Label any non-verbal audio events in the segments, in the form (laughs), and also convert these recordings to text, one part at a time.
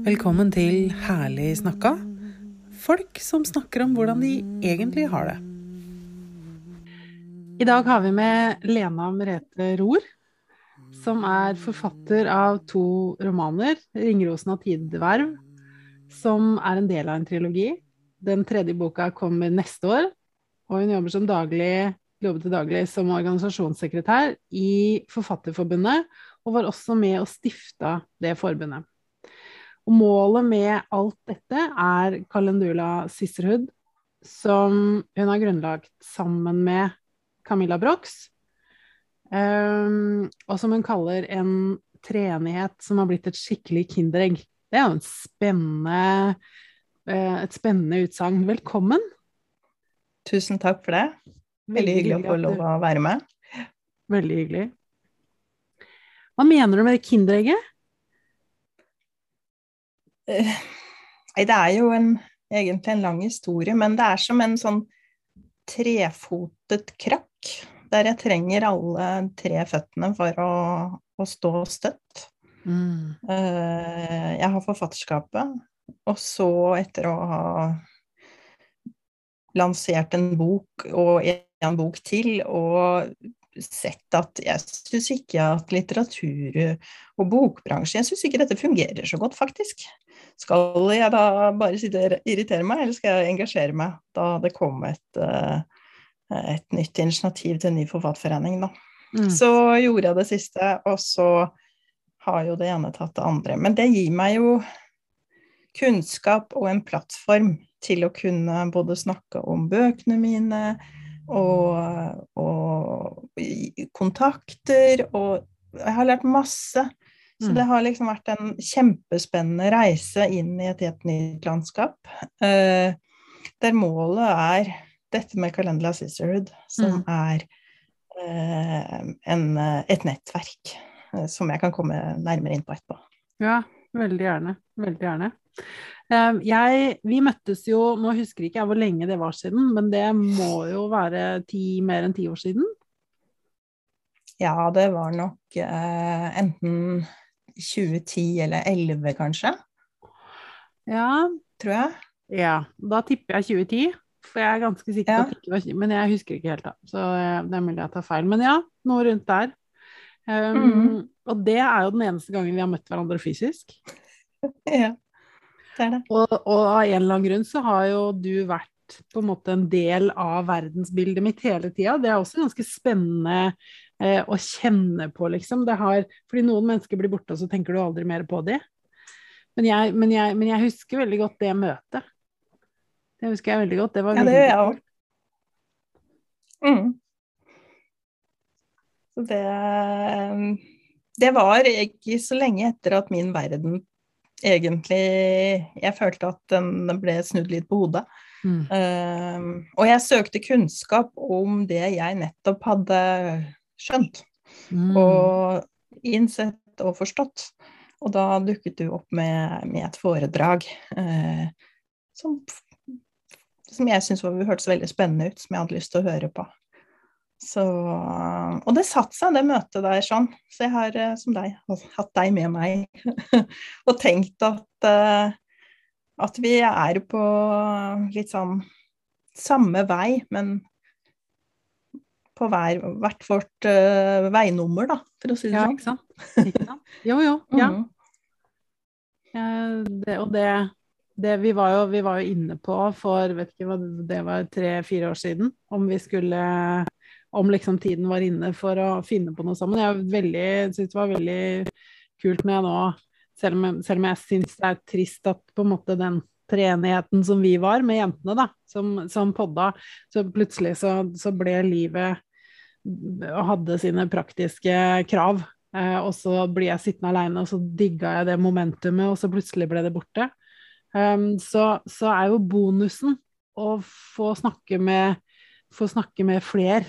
Velkommen til Herlig snakka. Folk som snakker om hvordan de egentlig har det. I dag har vi med Lena Merete Ror, som er forfatter av to romaner, 'Ringerosen og tideverv', som er en del av en trilogi. Den tredje boka kommer neste år, og hun jobber som daglig, jobbet til daglig som organisasjonssekretær i Forfatterforbundet, og var også med og stifta det forbundet. Og målet med alt dette er Calendula Sisterhood, som hun har grunnlagt sammen med Camilla Brox, um, og som hun kaller en treenighet som har blitt et skikkelig kinderegg. Det er jo en spennende, uh, et spennende utsagn. Velkommen. Tusen takk for det. Veldig hyggelig å få lov å være med. Veldig hyggelig. Hva mener du med det kinderegget? Nei, det er jo en, egentlig en lang historie, men det er som en sånn trefotet krakk, der jeg trenger alle tre føttene for å, å stå støtt. Mm. Eh, jeg har forfatterskapet, og så, etter å ha lansert en bok og en bok til, og sett at jeg syns ikke at litteratur og bokbransje Jeg syns ikke dette fungerer så godt, faktisk. Skal jeg da bare sitte og irritere meg, eller skal jeg engasjere meg? Da det kom et, eh, et nytt initiativ til en ny forfatterforening, da. Mm. Så gjorde jeg det siste, og så har jo det ene tatt det andre. Men det gir meg jo kunnskap og en plattform til å kunne både snakke om bøkene mine og, og kontakter, og jeg har lært masse så mm. det har liksom vært en kjempespennende reise inn i et helt nytt landskap. Uh, der målet er dette med Calendula Sisterhood, som mm. er uh, en, et nettverk uh, som jeg kan komme nærmere inn på etterpå. Ja, veldig gjerne. Veldig gjerne. Jeg, vi møttes jo, nå husker ikke jeg hvor lenge det var siden, men det må jo være ti, mer enn ti år siden? Ja, det var nok enten 2010 eller 2011, kanskje. Ja. Tror jeg. Ja. Da tipper jeg 2010. For jeg er ganske sikker på at det ikke var 20, men jeg husker ikke helt, da. Så eh, det er mulig jeg tar feil. Men ja, noe rundt der. Um, mm. Og det er jo den eneste gangen vi har møtt hverandre fysisk. (laughs) ja, det er det. Og, og, av en eller annen grunn så har jo du vært på en måte en del av verdensbildet mitt hele tida. Det er også ganske spennende eh, å kjenne på, liksom. Det har, fordi noen mennesker blir borte, og så tenker du aldri mer på det. Men jeg, men jeg, men jeg husker veldig godt det møtet. Det husker jeg veldig godt. Det var ja, det gjør jeg òg. Mm. Det, det var ikke så lenge etter at min verden egentlig Jeg følte at den ble snudd litt på hodet. Mm. Uh, og jeg søkte kunnskap om det jeg nettopp hadde skjønt mm. og innsett og forstått. Og da dukket du opp med, med et foredrag eh, som, som jeg syntes hørtes veldig spennende ut, som jeg hadde lyst til å høre på. Så, og det satte seg, det møtet der sånn. Så jeg har, eh, som deg, hatt deg med meg (laughs) og tenkt at uh, at vi er på litt sånn samme vei, men på hver, hvert vårt uh, veinummer, da, for å si det ja, sånn. Sant? Ikke sant? Jo, jo. Ja. Mm. ja det, og det, det vi, var jo, vi, var jo, inne på for vet ikke hva det var tre-fire år siden, om vi skulle om liksom tiden var inne for å finne på noe sammen. Jeg syns det var veldig kult når jeg nå selv om, selv om jeg syns det er trist at på en måte den treenigheten som vi var med jentene, da, som, som podda, så plutselig så, så, ble livet og hadde sine praktiske krav. Eh, og så blir jeg sittende aleine, og så digga jeg det momentumet, og så plutselig ble det borte. Um, så, så, er jo bonusen å få snakke med, få snakke med fler.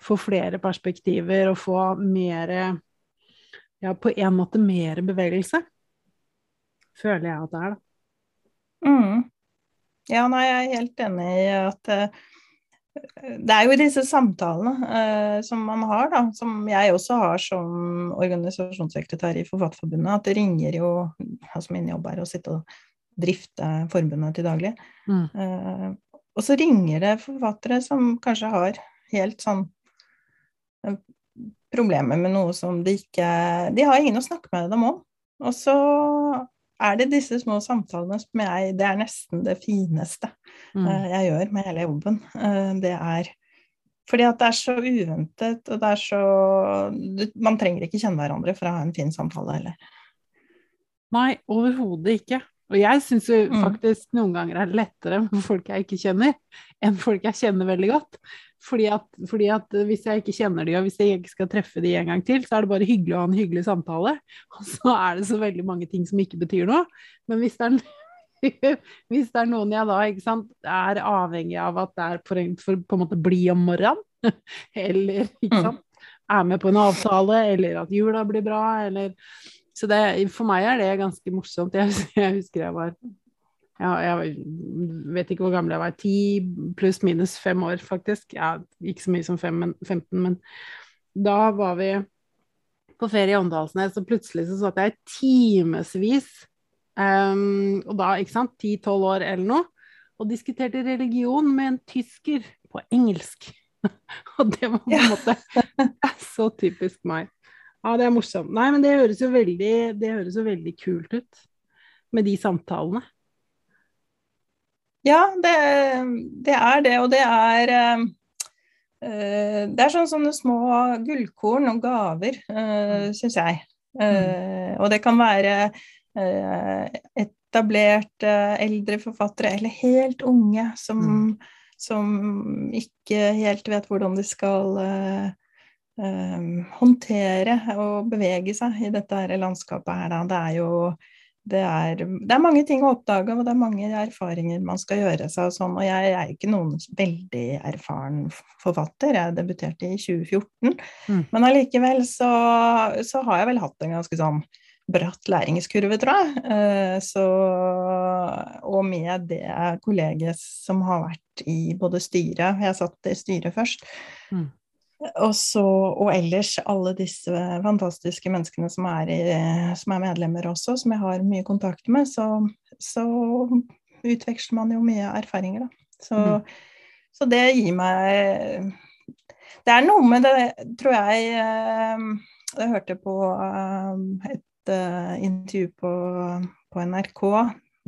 Få flere perspektiver og få mer Ja, på en måte mer bevegelse føler jeg at det er, da. Mm. Ja, nei, jeg er helt enig i at uh, det er jo disse samtalene uh, som man har, da, som jeg også har som organisasjonssekretær i Forfatterforbundet, at det ringer jo altså Min jobb er å sitte og drifte forbundet til daglig. Mm. Uh, og så ringer det forfattere som kanskje har helt sånn eh, problemer med noe som de ikke De har ingen å snakke med dem om. Og så er det disse små samtalene som jeg Det er nesten det fineste mm. uh, jeg gjør med hele jobben. Uh, det er fordi at det er så uventet, og det er så Man trenger ikke kjenne hverandre for å ha en fin samtale heller. Nei, overhodet ikke. Og jeg syns jo mm. faktisk noen ganger er det lettere med folk jeg ikke kjenner, enn folk jeg kjenner veldig godt. Fordi at, fordi at, hvis jeg ikke kjenner de, og hvis jeg ikke skal treffe de en gang til, så er det bare hyggelig å ha en hyggelig samtale. Og så er det så veldig mange ting som ikke betyr noe. Men hvis det er, (laughs) hvis det er noen jeg da sant, er avhengig av at det er for, for på en måte bli om morgenen, (laughs) eller mm. sant, er med på en avtale, eller at jula blir bra, eller Så det, for meg er det ganske morsomt. Jeg, jeg husker jeg var ja, jeg vet ikke hvor gammel jeg var, ti pluss minus fem år, faktisk. Ja, ikke så mye som fem, men 15, men da var vi på ferie i Åndalsnes, og plutselig så satt jeg timevis, um, og da, ikke sant, ti-tolv år eller noe, og diskuterte religion med en tysker på engelsk. (laughs) og det var på en måte (laughs) så typisk meg. Ja, det er morsomt. Nei, men det høres jo veldig, det høres jo veldig kult ut med de samtalene. Ja, det, det, er det, og det er uh, Det er sånn, sånne små gullkorn og gaver, uh, syns jeg. Uh, og det kan være etablerte eldre forfattere eller helt unge som, mm. som ikke helt vet hvordan de skal håndtere og bevege seg i dette her landskapet her. Da. Det er jo det er, det er, mange ting å oppdage, og det er mange erfaringer man skal gjøre seg. Og, sånn, og jeg er ikke noen veldig erfaren forfatter, jeg debuterte i 2014. Mm. Men allikevel så, så, har jeg vel hatt en ganske sånn bratt læringskurve, tror jeg. Eh, så, og med det kollegiet som har vært i både styret Jeg satt i styret først. Mm. Og, så, og ellers alle disse fantastiske menneskene som er, i, som er, medlemmer også, som jeg har mye kontakt med, så, så utveksler man jo mye erfaringer, da. Så, mm. så, det gir meg Det er noe med det, tror jeg eh, Jeg hørte på eh, et intervju på, på NRK.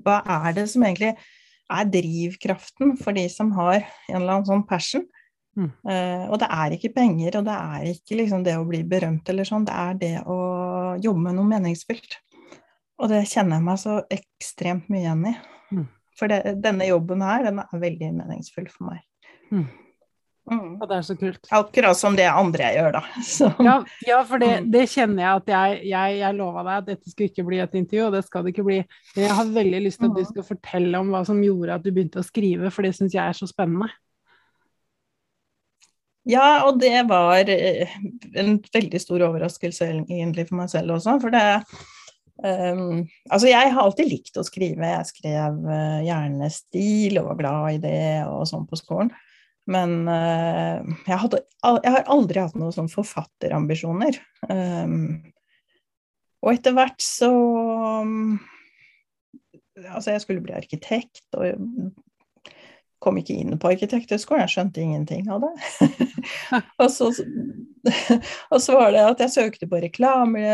Hva er det som egentlig er drivkraften for de som har en eller annen sånn passion? Mm. Uh, og det er ikke penger, og det er ikke liksom det å bli berømt eller sånn, det er det å jobbe med noe meningsfylt. Og det kjenner jeg meg så ekstremt mye igjen i. Mm. For det, denne jobben her, den er veldig meningsfull for meg. Mm. Mm. Og det er så kult. Akkurat som det andre jeg gjør, da. (laughs) Ja, ja, for det, mm. det, kjenner jeg at jeg, jeg, jeg lova deg at dette skulle ikke bli et intervju, og det skal det ikke bli. Men jeg har veldig lyst til at du mm. skal fortelle om hva som gjorde at du begynte å skrive, for det syns jeg er så spennende. Ja, og det var eh, en veldig stor overraskelse egentlig for meg selv også. For det um, Altså, jeg har alltid likt å skrive. Jeg skrev uh, gjerne stil og var glad i det og sånn på skolen. Men uh, jeg, hadde, jeg, har aldri hatt noen sånn forfatterambisjoner. Um, og etter hvert så um, Altså, jeg skulle bli arkitekt, og kom ikke inn på arkitekthøgskolen, jeg skjønte ingenting av det. (laughs) og, så, og, så, var det at jeg søkte på reklame,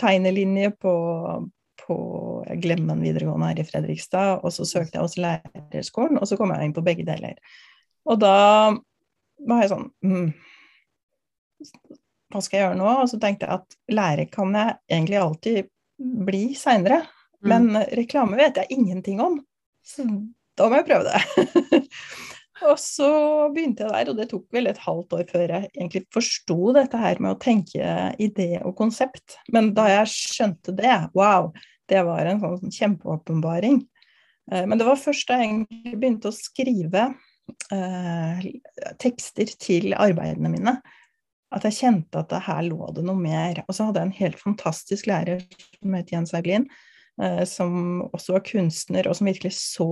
tegnelinje på, på Glemmen videregående her i Fredrikstad, og så søkte jeg også lærerskolen, og så kom jeg inn på begge deler. Og da var jeg sånn mm, Hva skal jeg gjøre nå? Og så tenkte jeg at lærer kan jeg egentlig alltid bli seinere, mm. men reklame vet jeg ingenting om. Så da må jeg prøve det. (laughs) og så begynte jeg der, og det tok vel et halvt år før jeg egentlig forsto dette her med å tenke idé og konsept. Men da jeg skjønte det, wow, det var en sånn kjempeåpenbaring. Eh, men det var først da jeg egentlig begynte å skrive eh, tekster til arbeidene mine, at jeg kjente at her lå det noe mer. Og så hadde jeg en helt fantastisk lærer som het Jens Hauglin, eh, som også var kunstner, og som virkelig så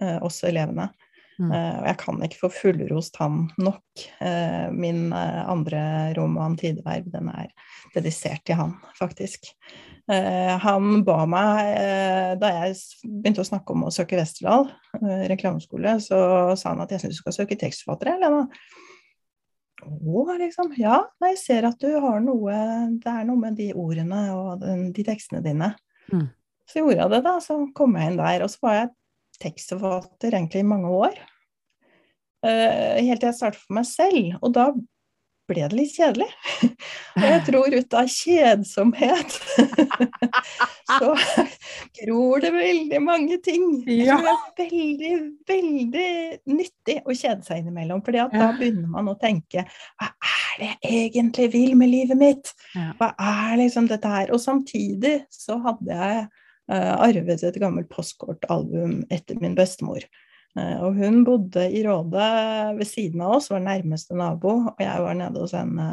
eh, oss elevene. Mm. Uh, og jeg kan ikke få fullrost han nok. Uh, min uh, andre roman, 'Tideverv', den er dedisert til han, faktisk. han ba meg, da jeg begynte å snakke om å søke Westerdal reklameskole, så sa han at jeg syns du skal søke tekstforfattere, Lena. Å, liksom. Ja, jeg ser at du har noe Det er noe med de ordene og de tekstene dine. Mm. Så gjorde jeg det, da. Så kom jeg inn der. Og så var jeg tekstforfatter egentlig i mange år. Uh, helt til jeg startet for meg selv. Og da ble det litt kjedelig. (laughs) Og jeg tror ut av kjedsomhet (laughs) så gror det veldig mange ting. Tror det er veldig, veldig nyttig å kjede seg innimellom. For da begynner man å tenke Hva er det jeg egentlig vil med livet mitt? Hva er liksom dette her? Og samtidig så hadde jeg arvet et gammelt postkortalbum etter min bestemor. Eh, og hun bodde i Råde ved siden av oss, var nærmeste nabo. Og jeg var nede hos henne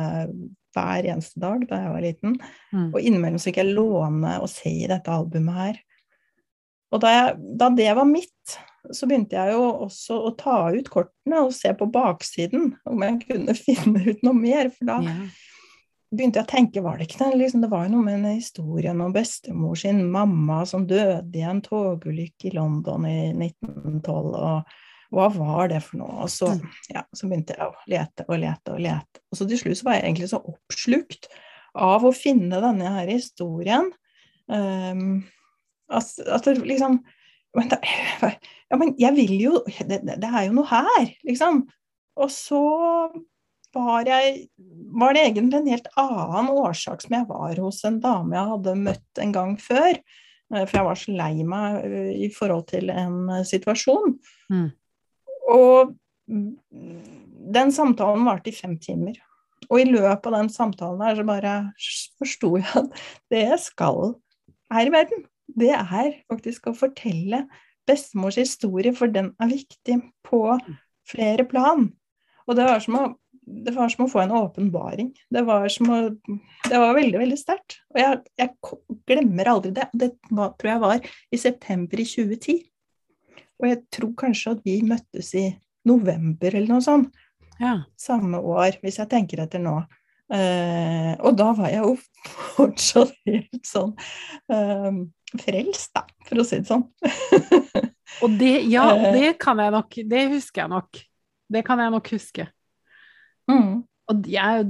hver eneste dag da jeg var liten. Mm. Og innimellom så fikk jeg låne og se i dette albumet her. Og da, jeg, da, det var mitt, så begynte jeg jo også å ta ut kortene og se på baksiden, om jeg kunne (laughs) finne ut noe mer. For da, yeah begynte jeg å tenke, var det ikke det? Liksom, det var jo noe med den historien om bestemor sin mamma som døde i en togulykke i London i 1912. og hva var det for noe? Og så, mm. ja, så begynte jeg å lete og lete og lete. Og så til slutt så var jeg egentlig så oppslukt av å finne denne her historien um, at, at, det liksom men, da, ja, men jeg vil jo det, det, er jo noe her, liksom. Og så var, jeg, var det egentlig en helt annen årsak som jeg var hos en dame jeg hadde møtt en gang før. Eh, for jeg var så lei meg eh, i forhold til en eh, situasjon. Mm. Og den samtalen varte i fem timer. Og i løpet av den samtalen her så bare forsto jeg at det jeg skal her i verden, det er faktisk å fortelle bestemors historie, for den er viktig på flere plan. Og det var som å det var som å få en åpenbaring. Det var, å, det var veldig, veldig sterkt. Og jeg, jeg, glemmer aldri det. Det var, tror jeg var i september i 2010. Og jeg tror kanskje at vi møttes i november eller noe sånt. Ja. Samme år, hvis jeg tenker etter nå. Uh, og da var jeg jo fortsatt helt sånn uh, frelst, da, for å si det sånn. og det, ja, (laughs) eh. det kan jeg nok. Det husker jeg nok. Det kan jeg nok huske. Mm. Og jeg er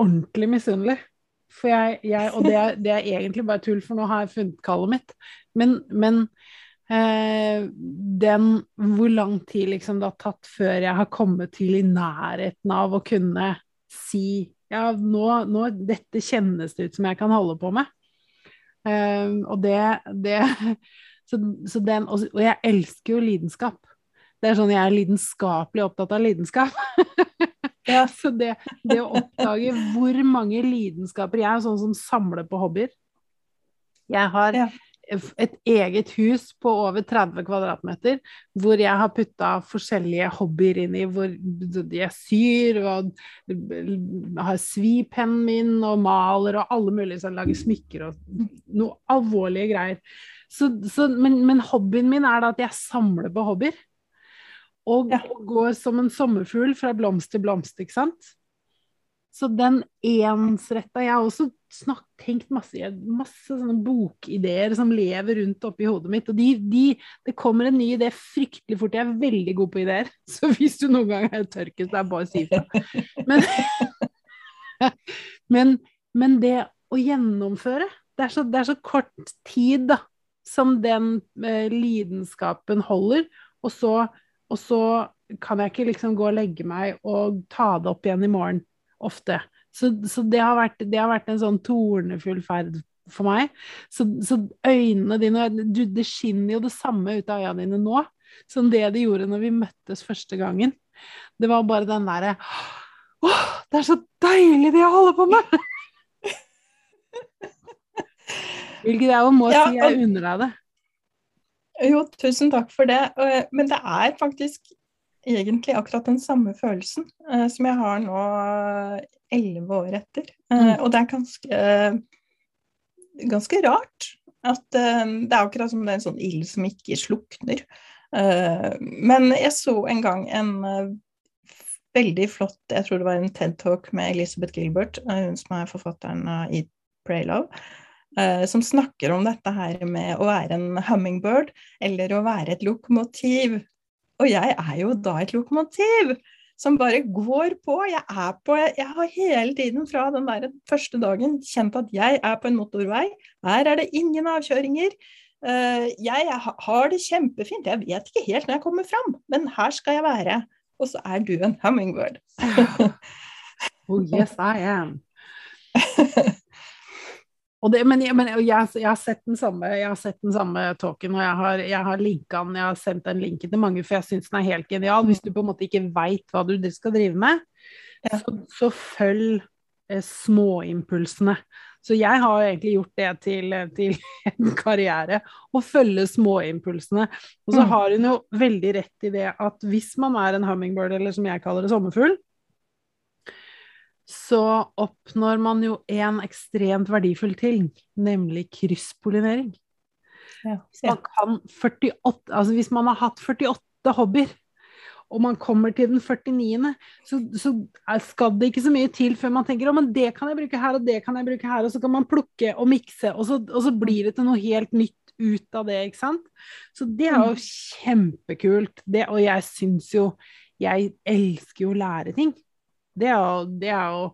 ordentlig misunnelig. For jeg, jeg, og det er, det er, egentlig bare tull, for nå har jeg funnet kallet mitt. Men, men eh, den hvor lang tid liksom det har tatt før jeg har kommet til i nærheten av å kunne si ja, nå, nå dette kjennes det ut som jeg kan holde på med. Eh, og det, det (laughs) så, så den, og, og jeg elsker jo lidenskap. Det er sånn jeg er lidenskapelig opptatt av lidenskap. (laughs) Ja, så det, det, å oppdage hvor mange lidenskaper Jeg er sånn som samler på hobbyer. Jeg har ja. et eget hus på over 30 kvadratmeter hvor jeg har putta forskjellige hobbyer inn i. Hvor jeg syr og har svipennen min og maler og alle mulige som lager smykker og noe alvorlige greier. Så, så, men, men hobbyen min er da at jeg samler på hobbyer. Og, ja. går som en sommerfugl fra blomst til blomst, ikke sant. Så den ensretta Jeg har også snakket, tenkt masse, masse sånne bokideer som lever rundt oppi hodet mitt. Og de, de, det kommer en ny idé fryktelig fort. Jeg er veldig god på ideer. (laughs) Så hvis du noen gang er tørket, så er det bare å si ifra. Men, (laughs) men, men, det å gjennomføre det er, så, det er så kort tid da, som den eh, lidenskapen holder. Og så og så kan jeg ikke liksom gå og legge meg og ta det opp igjen i morgen ofte. Så, så det, har vært, det, har vært, en sånn tornefull ferd for meg. Så, så øynene dine du, Det skinner jo det samme ut av øynene dine nå som det det gjorde når vi møttes første gangen. Det var bare den derre Å, det er så deilig det jeg holder på med! (laughs) Hvilket jeg må ja, si jeg unner deg det. Jo, tusen takk for det. Men det er faktisk egentlig akkurat den samme følelsen uh, som jeg har nå elleve år etter. Uh, mm. Og det er ganske, ganske rart. At uh, det er akkurat som det er en sånn ild som ikke slukner. Men jeg så en gang en veldig flott Jeg tror det var en TED-talk med Elizabeth Gilbert, hun som er forfatteren av Eat, Pray, Love, som snakker om dette her med å være en hummingbird eller å være et lokomotiv. Og jeg er jo da et lokomotiv! som bare går på. Jeg er på Jeg har hele tiden fra den der første dagen kjent at jeg er på en motorvei. Her er det ingen avkjøringer. Eh, jeg har det kjempefint. Jeg vet ikke helt når jeg kommer fram, men her skal jeg være. Og så er du en hummingbird. (laughs) oh yes, I am. (laughs) Det, men, men jeg, jeg, har sett den samme, jeg har sett den samme talken, og jeg har, jeg har linka den, jeg har sendt den linken til mange, for jeg syns den er helt genial. Hvis du på en måte ikke veit hva du skal drive med, ja. så, så, følg eh, småimpulsene. Så jeg har egentlig gjort det til, til (laughs) en karriere, å følge småimpulsene. Og så mm. har hun jo veldig rett i det at hvis man er en hummingbird, eller som jeg kaller det, sommerfugl, så oppnår man jo en ekstremt verdifull ting, nemlig krysspollinering. Ja, man kan 48, altså hvis man har hatt 48 hobbyer, og man kommer til den 49., så, så skal det ikke så mye til før man tenker at det kan jeg bruke her, og det kan jeg bruke her, og så kan man plukke og mikse, og så, og så blir det til noe helt nytt ut av det, ikke sant. Så det er jo mm. kjempekult. Det, og jeg syns jo Jeg elsker jo å lære ting. Det er jo, det er jo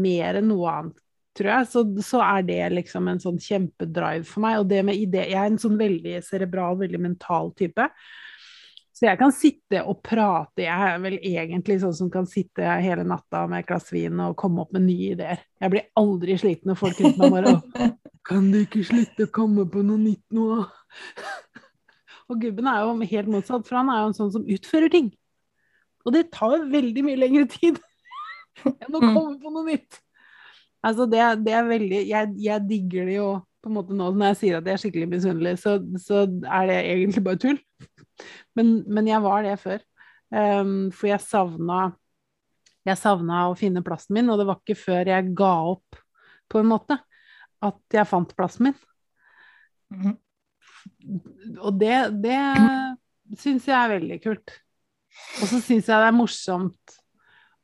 mer enn noe annet, tror jeg. Så, så, er det liksom en sånn kjempedrive for meg. Og det med idé Jeg er en sånn veldig cerebral, veldig mental type. Så jeg kan sitte og prate. Jeg er vel egentlig sånn som kan sitte hele natta med et glass vin og komme opp med nye ideer. Jeg blir aldri sliten når folk rundt meg bare Kan du ikke slutte å komme på noe nytt nå? (laughs) og gubben er jo helt motsatt, for han er jo en sånn som utfører ting. Og det tar veldig mye lengre tid (laughs) enn å mm. komme på noe nytt. Altså, det, det er veldig jeg, jeg, digger det jo på en måte nå når jeg sier at jeg er skikkelig misunnelig, så, så, er det egentlig bare tull. (laughs) Men, men jeg var det før. Um, for jeg savna jeg savna å finne plassen min, og det var ikke før jeg ga opp, på en måte, at jeg fant plassen min. Mm. Og det, det syns jeg er veldig kult. Og så syns jeg det er morsomt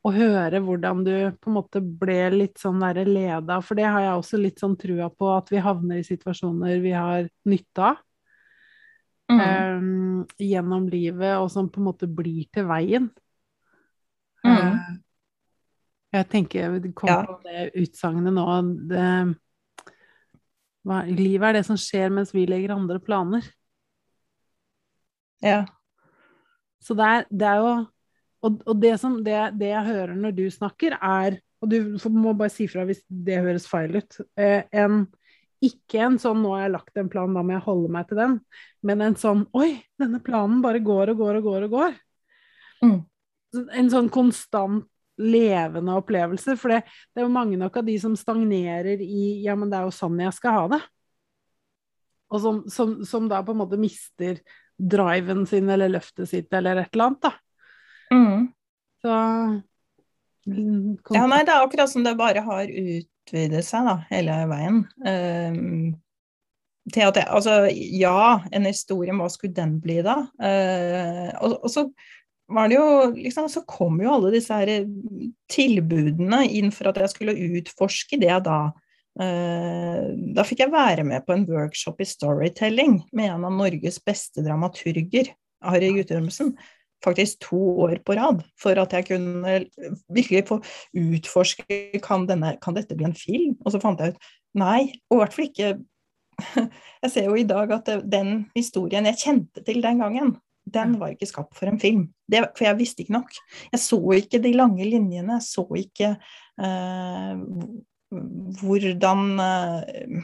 å høre hvordan du på en måte ble litt sånn derre leda, for det har jeg også litt sånn trua på, at vi havner i situasjoner vi har nytte av. Mm. Um, gjennom livet, og som på en måte blir til veien. Mm. Uh, jeg tenker det kom ja. på det utsagnet nå det, hva, Livet er det som skjer mens vi legger andre planer. Ja. Så det er, det er jo og, og det, som, det, det, jeg hører når du snakker, er Og du må bare si fra hvis det høres feil ut. Eh, en, ikke en sånn 'nå har jeg lagt en plan, da må jeg holde meg til den', men en sånn 'oi, denne planen bare går og går og går'. og går. Mm. En sånn konstant levende opplevelse. For det, det, er jo mange nok av de som stagnerer i 'ja, men det er jo sånn jeg skal ha det'. Og som, som, som da på en måte mister driven sin eller løftet sitt eller et eller annet. da. Mm. Så Ja, nei, det er akkurat som det bare har utvidet seg da, hele veien. Um, til at jeg, altså, ja, en historie, hva skulle den bli da? Uh, og, og, så var det jo liksom, Så kom jo alle disse her tilbudene inn for at jeg skulle utforske det da. Uh, da fikk jeg være med på en workshop i storytelling med en av Norges beste dramaturger, Harry Guttormsen faktisk to år på rad for at jeg kunne virkelig få utforske kan, denne, kan dette bli en film. Og så fant jeg ut nei, og i hvert fall ikke (laughs) Jeg ser jo i dag at den historien jeg kjente til den gangen, den var ikke skapt for en film. Det, for jeg visste ikke nok. Jeg så ikke de lange linjene. Jeg så ikke uh, hvordan uh,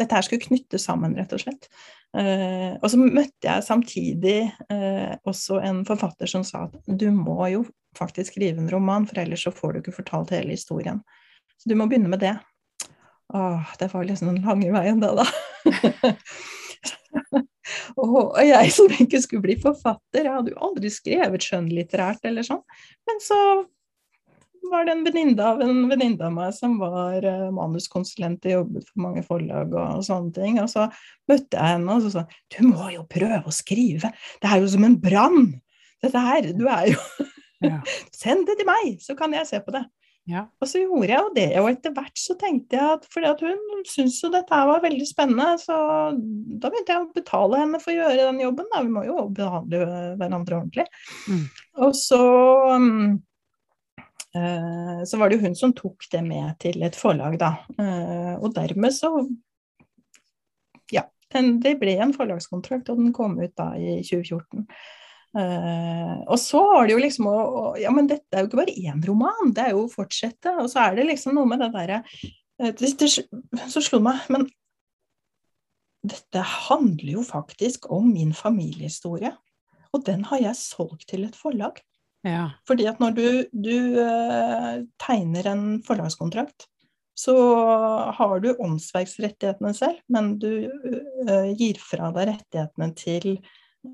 dette her skulle knyttes sammen, rett og slett. Uh, og så møtte jeg samtidig uh, også en forfatter som sa at du må jo faktisk skrive en roman, for ellers så får du ikke fortalt hele historien. Så du må begynne med det. Åh, det var liksom den lange veien, det, da. (laughs) og jeg som ikke skulle bli forfatter, jeg hadde jo aldri skrevet skjønnlitterært eller sånn. Men så var det en venninne av en venninne av meg som var uh, manuskonsulent og jobbet for mange forlag og, og sånne ting. Og så møtte jeg henne og så sa du må jo prøve å skrive, det er jo som en brann. Dette her, du er jo (laughs) ja. Send det til meg, så kan jeg se på det. Ja. Og så gjorde jeg jo det, og etter hvert så tenkte jeg at fordi at hun syntes jo dette var veldig spennende, så da begynte jeg å betale henne for å gjøre den jobben. Da. Vi må jo behandle hverandre ordentlig. Mm. Og så um, så var det jo hun som tok det med til et forlag, da. Uh, og dermed så Ja, det ble en forlagskontrakt, og den kom ut da i 2014. Uh, og så var det jo liksom å, Ja, men dette er jo ikke bare én roman, det er jo å fortsette. Og så er det liksom noe med det derre uh, Så slo det meg Men dette handler jo faktisk om min familiehistorie. Og den har jeg solgt til et forlag. Ja. Fordi at når du, du uh, tegner en forlagskontrakt, så har du åndsverksrettighetene selv, men du gir fra deg rettighetene til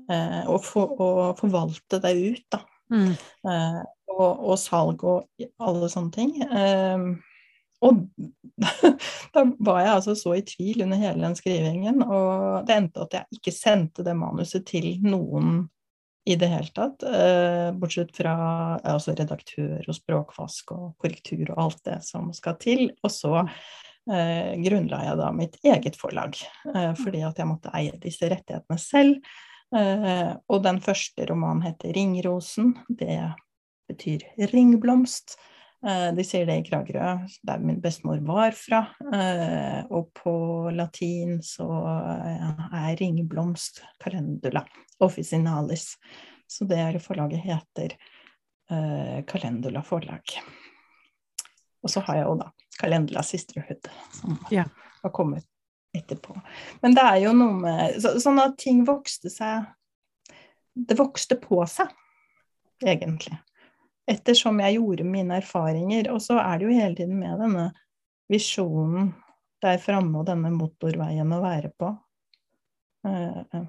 eh, og, for, og, forvalte deg ut, da. Mm. Eh, og, og, salg og alle sånne ting. Eh, og (laughs) da var jeg altså så i tvil under hele den skrivingen, og det endte at jeg ikke sendte det manuset til noen i det hele tatt. Eh, bortsett fra altså redaktør og språkvask og korrektur og alt det som skal til. Og så eh, grunnla jeg da mitt eget forlag, eh, fordi at jeg måtte eie disse rettighetene selv. Eh, og den første romanen heter 'Ringrosen'. Det betyr ringblomst. Eh, de sier det i Kragerø, der min bestemor var fra. Eh, og på latin så er ringblomst calendula officinalis. Så det forlaget heter Calendula forlag. Og så har jeg jo da Calendula Sisterhood, som ja. har kommet etterpå. Men det er jo noe med så, Sånn at ting vokste seg Det vokste på seg, egentlig. Ettersom jeg gjorde mine erfaringer. Og så er det jo hele tiden med denne visjonen der framme og denne motorveien å være på. Uh,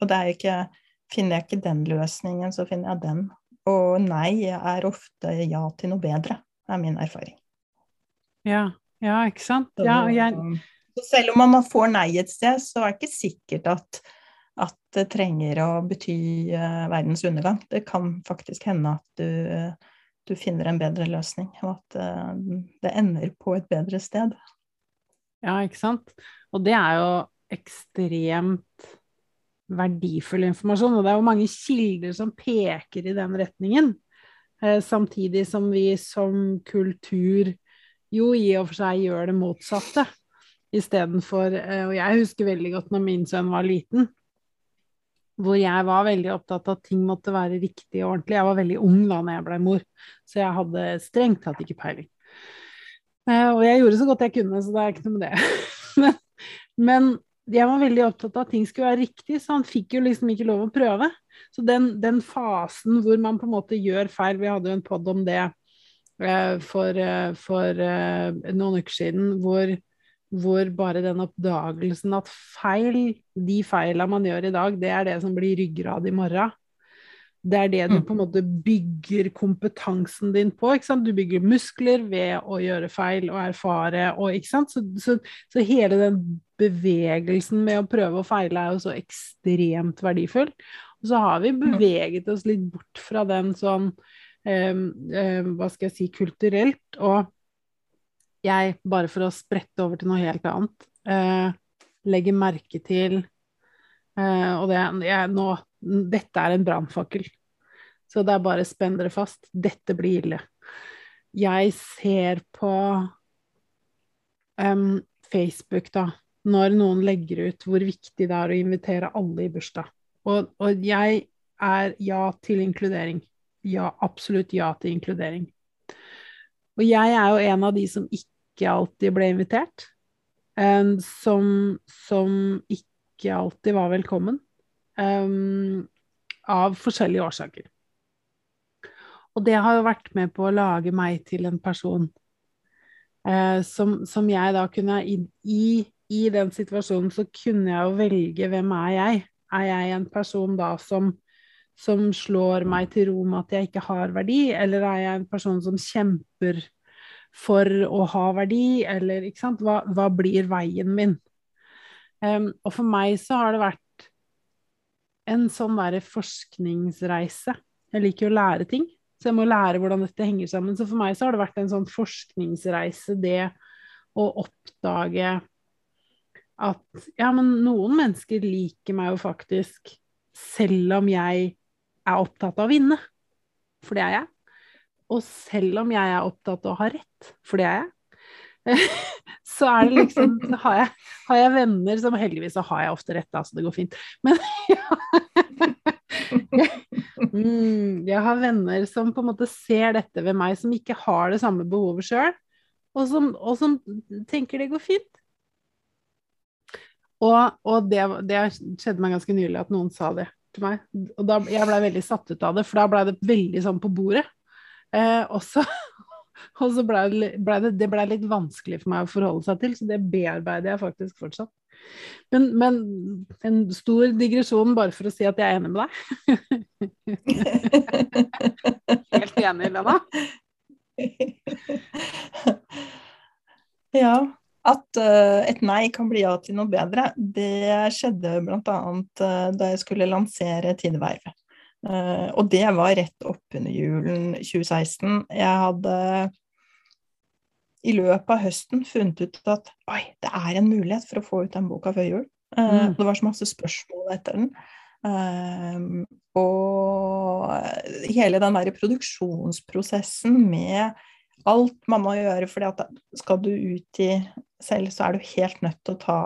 og det er jo ikke Finner jeg ikke den løsningen, så finner jeg den. Og nei er ofte ja til noe bedre, er min erfaring. Ja, ja ikke sant. Ja, jeg, så selv om man får nei et sted, så er det ikke sikkert at, at det trenger å bety uh, verdens undergang. Det kan faktisk hende at du, du finner en bedre løsning, og at uh, det ender på et bedre sted. Ja, ikke sant. Og det er jo ekstremt verdifull informasjon, og det er jo mange kilder som peker i den retningen. Eh, samtidig som vi som kultur jo i og for seg gjør det motsatte. Istedenfor eh, Og jeg husker veldig godt når min sønn var liten, hvor jeg var veldig opptatt av at ting måtte være riktig og ordentlig. Jeg var veldig ung da når jeg ble mor, så jeg hadde strengt tatt ikke peiling. Eh, og jeg gjorde så godt jeg kunne, så det er ikke noe med det. (laughs) Men jeg var veldig opptatt av at ting skulle være riktig, så han fikk jo liksom ikke lov å prøve. Så den, den fasen hvor man på en måte gjør feil Vi hadde jo en pod om det eh, for, for noen uker siden, hvor hvor bare den oppdagelsen at feil, de feilene man gjør i dag, det er det som blir ryggrad i morgen. Det er det du mm. på en måte bygger kompetansen din på. ikke sant? Du bygger muskler ved å gjøre feil og erfare. Og, ikke sant? Så, så, så, hele den bevegelsen med å prøve og feile er jo så ekstremt verdifull. Og så har vi mm. beveget oss litt bort fra den sånn eh, eh, Hva skal jeg si kulturelt. og jeg, bare for å sprette over til noe helt annet, eh, legger merke til eh, Og det, jeg, nå, dette er en brannfakkel, så det er bare spenn dere fast. Dette blir ille. Jeg ser på um, Facebook, da, når noen legger ut hvor viktig det er å invitere alle i bursdag. Og, og jeg er ja til inkludering. Ja, absolutt ja til inkludering. Og jeg er jo en av de som ikke ikke alltid ble invitert. Um, som, som, ikke alltid var velkommen. Um, av forskjellige årsaker. Og det har jo vært med på å lage meg til en person uh, som, som, jeg da kunne i, i, i, den situasjonen så kunne jeg jo velge hvem er jeg. Er jeg en person da som, som slår meg til ro med at jeg ikke har verdi, eller er jeg en person som kjemper for å ha verdi, eller ikke sant, hva, hva blir veien min? Um, og for meg så har det vært en sånn derre forskningsreise. Jeg liker å lære ting, så jeg må lære hvordan dette henger sammen. Så for meg så har det vært en sånn forskningsreise, det å oppdage at ja, men noen mennesker liker meg jo faktisk selv om jeg er opptatt av å vinne. For det er jeg. Og selv om jeg er opptatt av å ha rett, for det er jeg, (laughs) så er det liksom har, jeg, har jeg venner som Heldigvis så har jeg ofte rett, da, så det går fint. Men (laughs) ja, mm, jeg har venner som på en måte ser dette ved meg, som ikke har det samme behovet sjøl, og, og, som tenker det går fint. Og, og det, det, skjedde meg ganske nylig at noen sa det til meg. Og da, jeg blei veldig satt ut av det, for da blei det veldig sånn på bordet. Eh, og så, (laughs) blei det, ble det, det ble litt vanskelig for meg å forholde seg til, så det bearbeider jeg faktisk fortsatt. Men, men en stor digresjon bare for å si at jeg er enig med deg. (laughs) Helt enig, Lena. (laughs) Ja at uh, et nei kan bli ja til noe bedre, det skjedde bl.a. Uh, da jeg skulle lansere Tideverv. Uh, og det var rett oppunder julen 2016. Jeg hadde i løpet av høsten funnet ut at oi, det er en mulighet for å få ut den boka før jul. Uh, mm. Det var så masse spørsmål etter den. Uh, og hele den der produksjonsprosessen med alt man må gjøre, fordi at skal du ut i selv, så er du helt nødt til å ta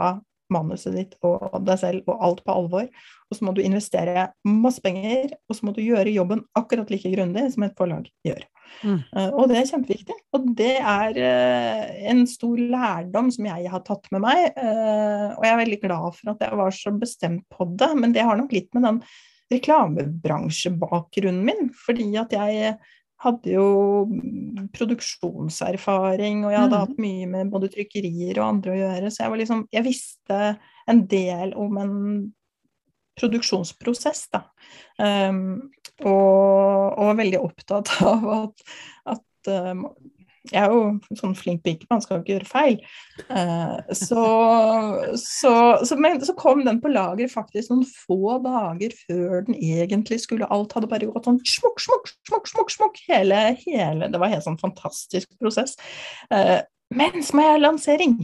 manuset ditt og deg selv og alt på alvor. Og så må du investere masse penger, og så må du gjøre jobben akkurat like grundig som et forlag gjør. Mm. Uh, og det er kjempeviktig. Og det er uh, en stor lærdom som jeg har tatt med meg. Uh, og jeg er veldig glad for at jeg var så bestemt på det, men det har nok litt med den reklamebransjebakgrunnen min, fordi at jeg hadde jo produksjonserfaring, og jeg hadde hatt mye med både trykkerier og andre å gjøre, så jeg var liksom Jeg visste en del om en produksjonsprosess, da. Um, og, og, var veldig opptatt (laughs) av at, at um, jeg er jo sånn flink pike, man skal jo ikke gjøre feil. Uh, så, så, så, men, så, kom den på lager faktisk noen få dager før den egentlig skulle Alt hadde bare gått sånn smukk, smukk, smukk, smukk, smukk hele, hele Det var helt sånn fantastisk prosess. Uh, men som er lansering.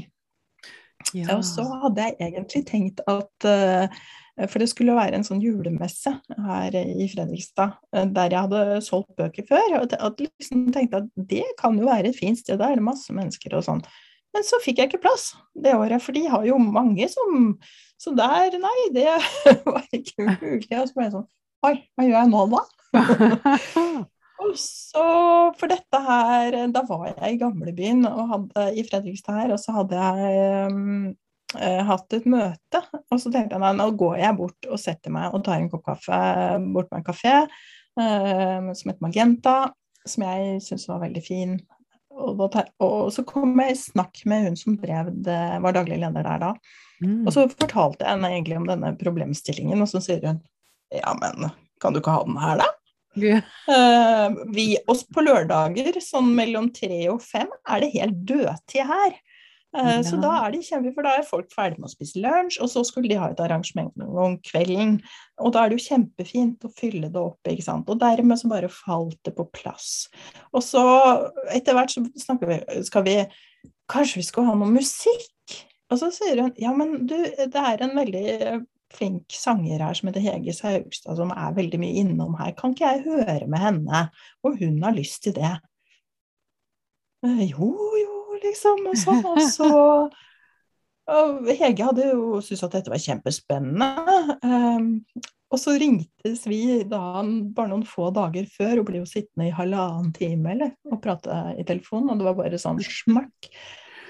Ja. Og så hadde jeg egentlig tenkt at uh, Eh, for det skulle være en sånn julemesse her i Fredrikstad, eh, der jeg hadde solgt bøker før. Og jeg liksom tenkte at det kan jo være et fint sted, da er det masse mennesker og sånn. Men så fikk jeg ikke plass det året, for de har jo mange som Så der, nei, det (laughs) var ikke mulig. Og så ble jeg sånn Oi, hva gjør jeg nå, da? (laughs) og så, for dette her Da var jeg i gamlebyen og hadde, i Fredrikstad her, og så hadde jeg um, eh, hatt et møte. Og så tenkte jeg nå går jeg bort og setter meg og tar en kopp kaffe bort på en kafé eh, som heter Magenta, som jeg syns var veldig fin. Og, tar, og, så kom jeg i snakk med hun som drev det, var daglig leder der da. Mm. Og så fortalte jeg henne egentlig om denne problemstillingen, og så sier hun ja, men kan du ikke ha den her, da? Yeah. Uh, vi, oss på lørdager sånn mellom tre og fem er det helt dødtid her. Ja. Eh, så da er de kjempe, for da er folk ferdig med å spise lunsj, og så skulle de ha et arrangement om kvelden. Og da er det jo kjempefint å fylle det opp, ikke sant. Og dermed så bare falt det på plass. Og så etter hvert så snakker vi Skal vi Kanskje vi skal ha noe musikk? Og så sier hun ja, men du, det er en veldig flink sanger her som heter Hege Saugstad, som er veldig mye innom her. Kan ikke jeg høre med henne? Og hun har lyst til det. Eh, jo, jo, liksom. Og sånn. Og (laughs) så og Hege hadde jo syntes at dette var kjempespennende. Um, og så ringtes vi da bare noen få dager før og ble jo sittende i halvannen time eller, og prate i telefonen, og det var bare sånn smakk.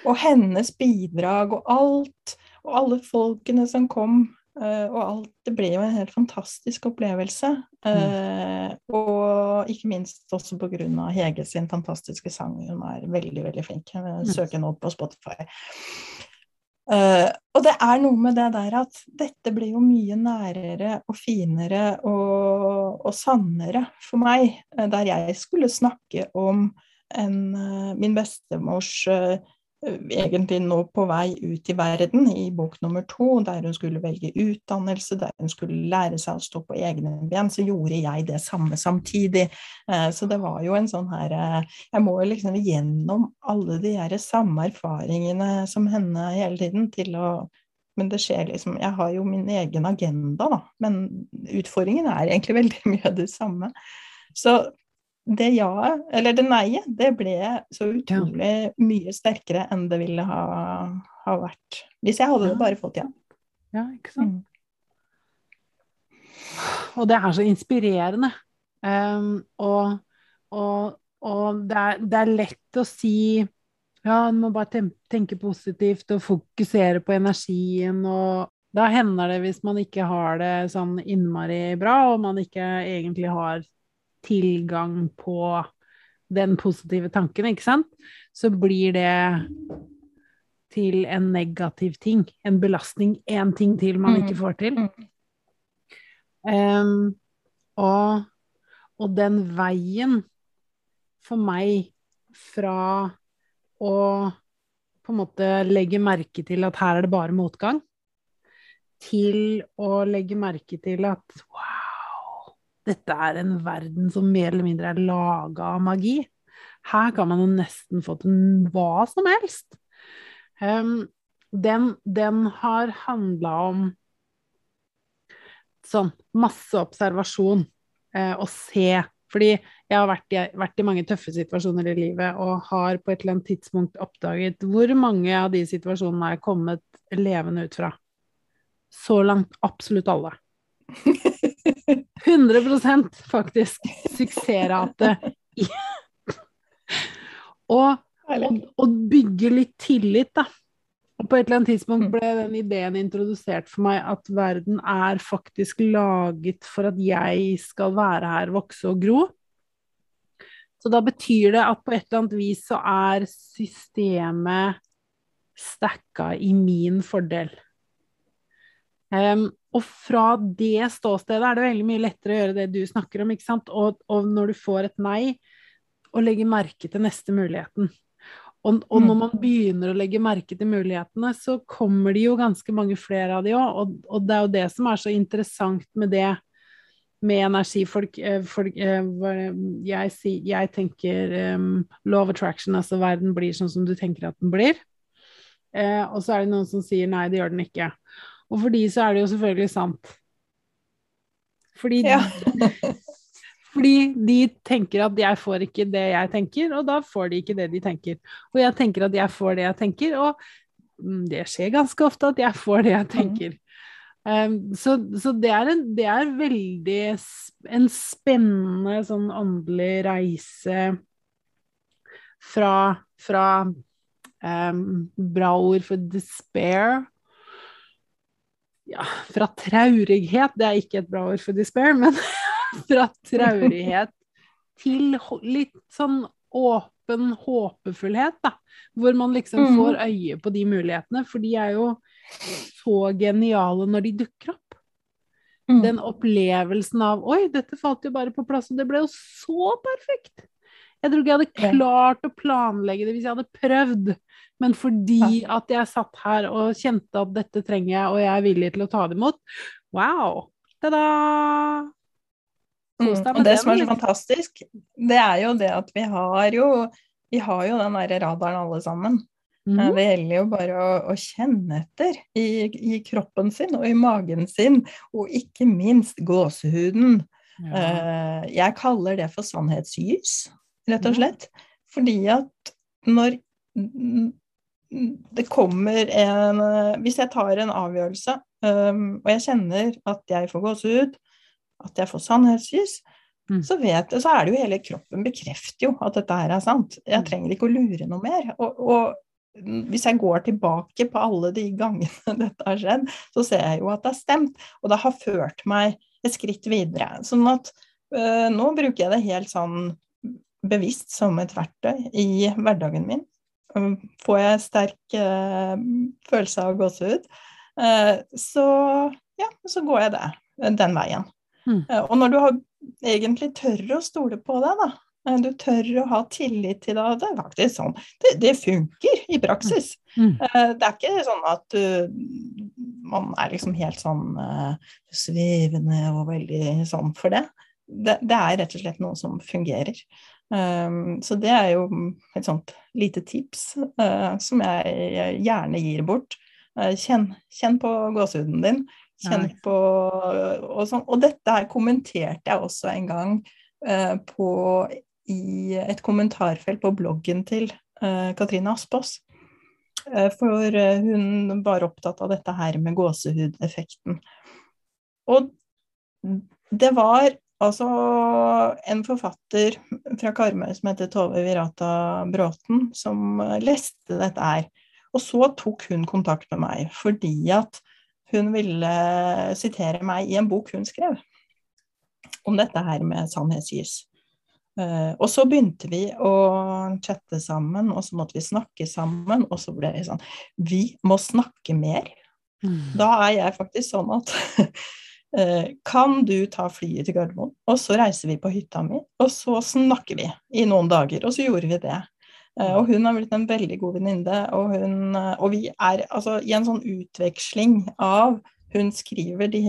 Og hennes bidrag og alt, og alle folkene som kom, og alt Det ble jo en helt fantastisk opplevelse. Uh, og ikke minst også av Hege sin fantastiske sang. Hun er veldig, veldig flink. Mm. Søker nå på Spotify. Uh, og det er noe med det der at dette blir jo mye nærere og finere og, og sannere for meg, eh, der jeg skulle snakke om en, eh, min bestemors uh, Eh, egentlig nå på vei ut i verden i bok nummer to, der hun skulle velge utdannelse, der hun skulle lære seg å stå på egne ben, så gjorde jeg det samme samtidig. Eh, så det var jo en sånn her eh, Jeg må jo liksom gjennom alle de her samme erfaringene som henne hele tiden til å men det skjer liksom Jeg har jo min egen agenda, da. Men utfordringen er egentlig veldig (laughs) mye det samme. Så det ja-et, eller det nei-et, det ble så utrolig ja. mye sterkere enn det ville ha, ha vært hvis jeg hadde ja. bare fått ja. Ja, ikke sant. Mm. Og det er så inspirerende. Um, og, og, og det, er, det, er, lett å si ja, en må bare tenke positivt og fokusere på energien og da hender det hvis man ikke har det sånn innmari bra, og man ikke egentlig har tilgang på den positive tanken, ikke sant, så blir det til en negativ ting. En belastning. Én ting til man ikke mm. får til. Um, og, og, den veien for meg fra å på en måte legge merke til at her er det bare motgang, til å legge merke til at wow, dette er en verden som mer eller mindre er laga av magi. Her kan man jo nesten få til hva som helst. Um, den, den, har handla om sånn masse observasjon eh, og se. Fordi jeg har vært i, vært i, mange tøffe situasjoner i livet og har på et eller annet tidspunkt oppdaget hvor mange av de situasjonene jeg kommet levende ut fra. Så langt absolutt alle. (laughs) 100 faktisk suksessrate og, og, og, bygge litt tillit, da. Og på et eller annet tidspunkt ble den ideen introdusert for meg at verden er faktisk laget for at jeg skal være her, vokse og gro. Så da betyr det at på et eller annet vis så er systemet stacka i min fordel. Um, og fra det ståstedet er det veldig mye lettere å gjøre det du snakker om, ikke sant. Og, og når du får et nei, å legge merke til neste muligheten. Og, og, når mm. man begynner å legge merke til mulighetene, så kommer det jo ganske mange flere av de òg. Og, og, det er jo det som er så interessant med det med energifolk. Eh, folk, eh, jeg, jeg, tenker um, law of attraction, altså verden blir sånn som du tenker at den blir. Uh, og så er det noen som sier nei, det gjør den ikke. Og for de så er det jo selvfølgelig sant. Fordi, ja. (laughs) fordi de tenker at jeg får ikke det jeg tenker, og da får de ikke det de tenker. Og jeg tenker at jeg får det jeg tenker, og mm, det skjer ganske ofte at jeg får det jeg mm. tenker. Um, så, så det, er en, det er veldig en spennende sånn åndelig reise fra, fra um, bra ord for despair ja, fra traurighet, det er ikke et bra ord for despair, men (laughs) fra traurighet til litt sånn åpen håpefullhet, da. Hvor man liksom mm. får øye på de mulighetene, for de er jo så geniale når de dukker opp. Mm. Den opplevelsen av 'oi, dette falt jo bare på plass', og det ble jo så perfekt'. Jeg tror ikke jeg hadde klart å planlegge det hvis jeg hadde prøvd. Men fordi at jeg satt her og kjente at dette trenger jeg, og jeg er villig til å ta det imot, wow! Ta-da! Mm, og det som er så liksom. fantastisk, det er jo det at vi har jo, vi har jo den derre radaren alle sammen. Mm. Det gjelder jo bare å, å kjenne etter i, i, kroppen sin og i magen sin, og ikke minst gåsehuden. Ja. Uh, jeg kaller det for sannhetslys rett og slett. Fordi at når det kommer en Hvis jeg tar en avgjørelse, um, og jeg kjenner at jeg får gåsehud, at jeg får sannhetslys, mm. så, vet, så er det jo hele kroppen bekrefter jo at dette her er sant. Jeg mm. trenger ikke å lure noe mer. Og, og hvis jeg går tilbake på alle de gangene (laughs) dette har skjedd, så ser jeg jo at det har stemt. Og det har ført meg et skritt videre. Sånn at øh, nå bruker jeg det helt sånn bevisst som et verktøy i hverdagen min. Får jeg sterk eh, følelse av gåsehud, Så ja, så går jeg det, den veien. Mm. Og når du har, egentlig tør å stole på det, da, du tør å ha tillit til det. Det er faktisk sånn. Det, det funker i praksis. Mm. Det er ikke sånn at du, man er liksom helt sånn uh, svevende og veldig sånn for det. det. det. er rett og slett noe som fungerer. Um, så det er jo et sånt lite tips uh, som jeg gjerne gir bort. Kjenn, kjenn, på gåsehuden din. Kjenn på og, sånn. og dette her kommenterte jeg også en gang på i et kommentarfelt på bloggen til Katrine Aspås. For hun var opptatt av dette her med gåsehudeffekten. Og det var altså en forfatter fra Karmøy som heter Tove Virata Bråten, som leste dette her. Og så tok hun kontakt med meg fordi at hun ville sitere meg i en bok hun skrev om dette her med sannhetsgis. Uh, og så begynte vi å chatte sammen, og så måtte vi snakke sammen. Og så ble det sånn Vi må snakke mer. Mm. Da er jeg faktisk sånn at (laughs) Kan du ta flyet til Gardermoen? Og så reiser vi på hytta mi, og så snakker vi i noen dager. Og så gjorde vi det. Uh, og hun har blitt en veldig god venninne, og, og vi er altså i en sånn utveksling av Hun skriver de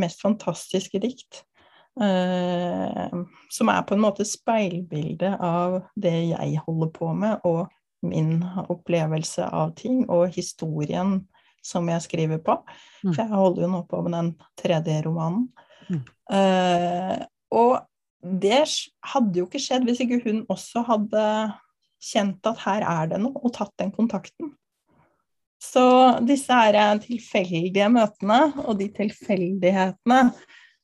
mest fantastiske dikt. Uh, som er på en måte speilbildet av det jeg holder på med, og min opplevelse av ting, og historien som jeg skriver på. Mm. For jeg holder jo nå på med den tredje romanen. Mm. Uh, og det hadde jo ikke skjedd hvis ikke hun også hadde kjent at her er det noe, og tatt den kontakten. Så disse her tilfeldige møtene, og de tilfeldighetene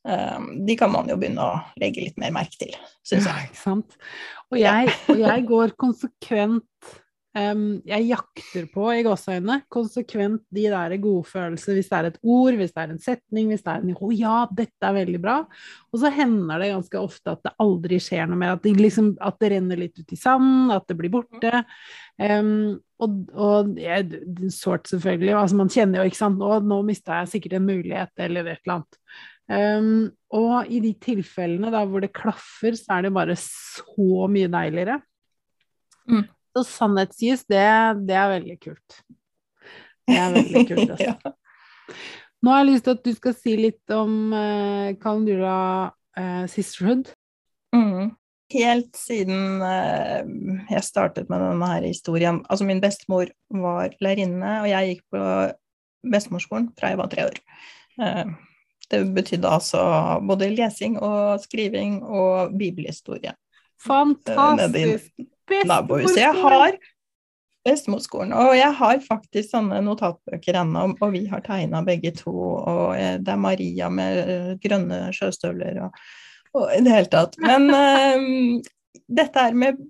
Ehm, de kan man jo begynne å legge litt mer merke til, syns jeg. Ja, ikke sant. Og jeg, og jeg (laughs) går konsekvent um, Jeg jakter på, i gåseøynene, konsekvent de der godfølelser hvis det er et ord, hvis det er en setning, hvis det er en Å oh, ja, dette er veldig bra. Og så hender det ganske ofte at det aldri skjer noe mer. At det, liksom, at det renner litt ut i sanden, at det blir borte. Um, og, og ja, sårt selvfølgelig. Altså, man kjenner jo, ikke sant Nå, nå mista jeg sikkert en mulighet, eller et eller annet. Um, og i de tilfellene da hvor det klaffer, så er det bare så mye deiligere. Mm. Så sannhetsgis, det, det, er veldig kult. Det er veldig kult, (laughs) altså. ja. Nå har jeg lyst til at du skal si litt om uh, Kalendula uh, Sisterhood. Mm. Helt siden uh, jeg startet med denne her historien Altså, min bestemor var lærerinne, og jeg gikk på bestemorskolen fra jeg var tre år. Uh, det betydde altså både lesing og skriving og bibelhistorie. Fantastisk! Nabohuset. Jeg har Bestemorskolen. Og jeg har faktisk sånne notatbøker ennå, og vi har tegna begge to. Og eh, det er Maria med eh, grønne sjøstøvler og, og i det hele tatt. Men um, (laughs) dette er med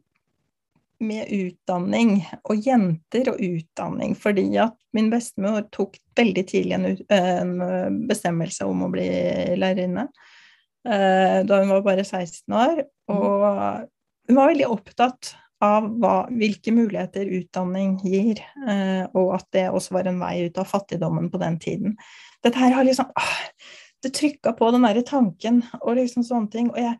med utdanning, og jenter og utdanning. Fordi at min bestemor tok veldig tidlig en, en bestemmelse om å bli lærerinne. Da hun var bare 16 år. Og hun var veldig opptatt av hva, hvilke muligheter utdanning gir, eh, og at det også var en vei ut av fattigdommen på den tiden. Dette her har liksom åh, Det trykka på den derre tanken og liksom sånne ting. Og jeg,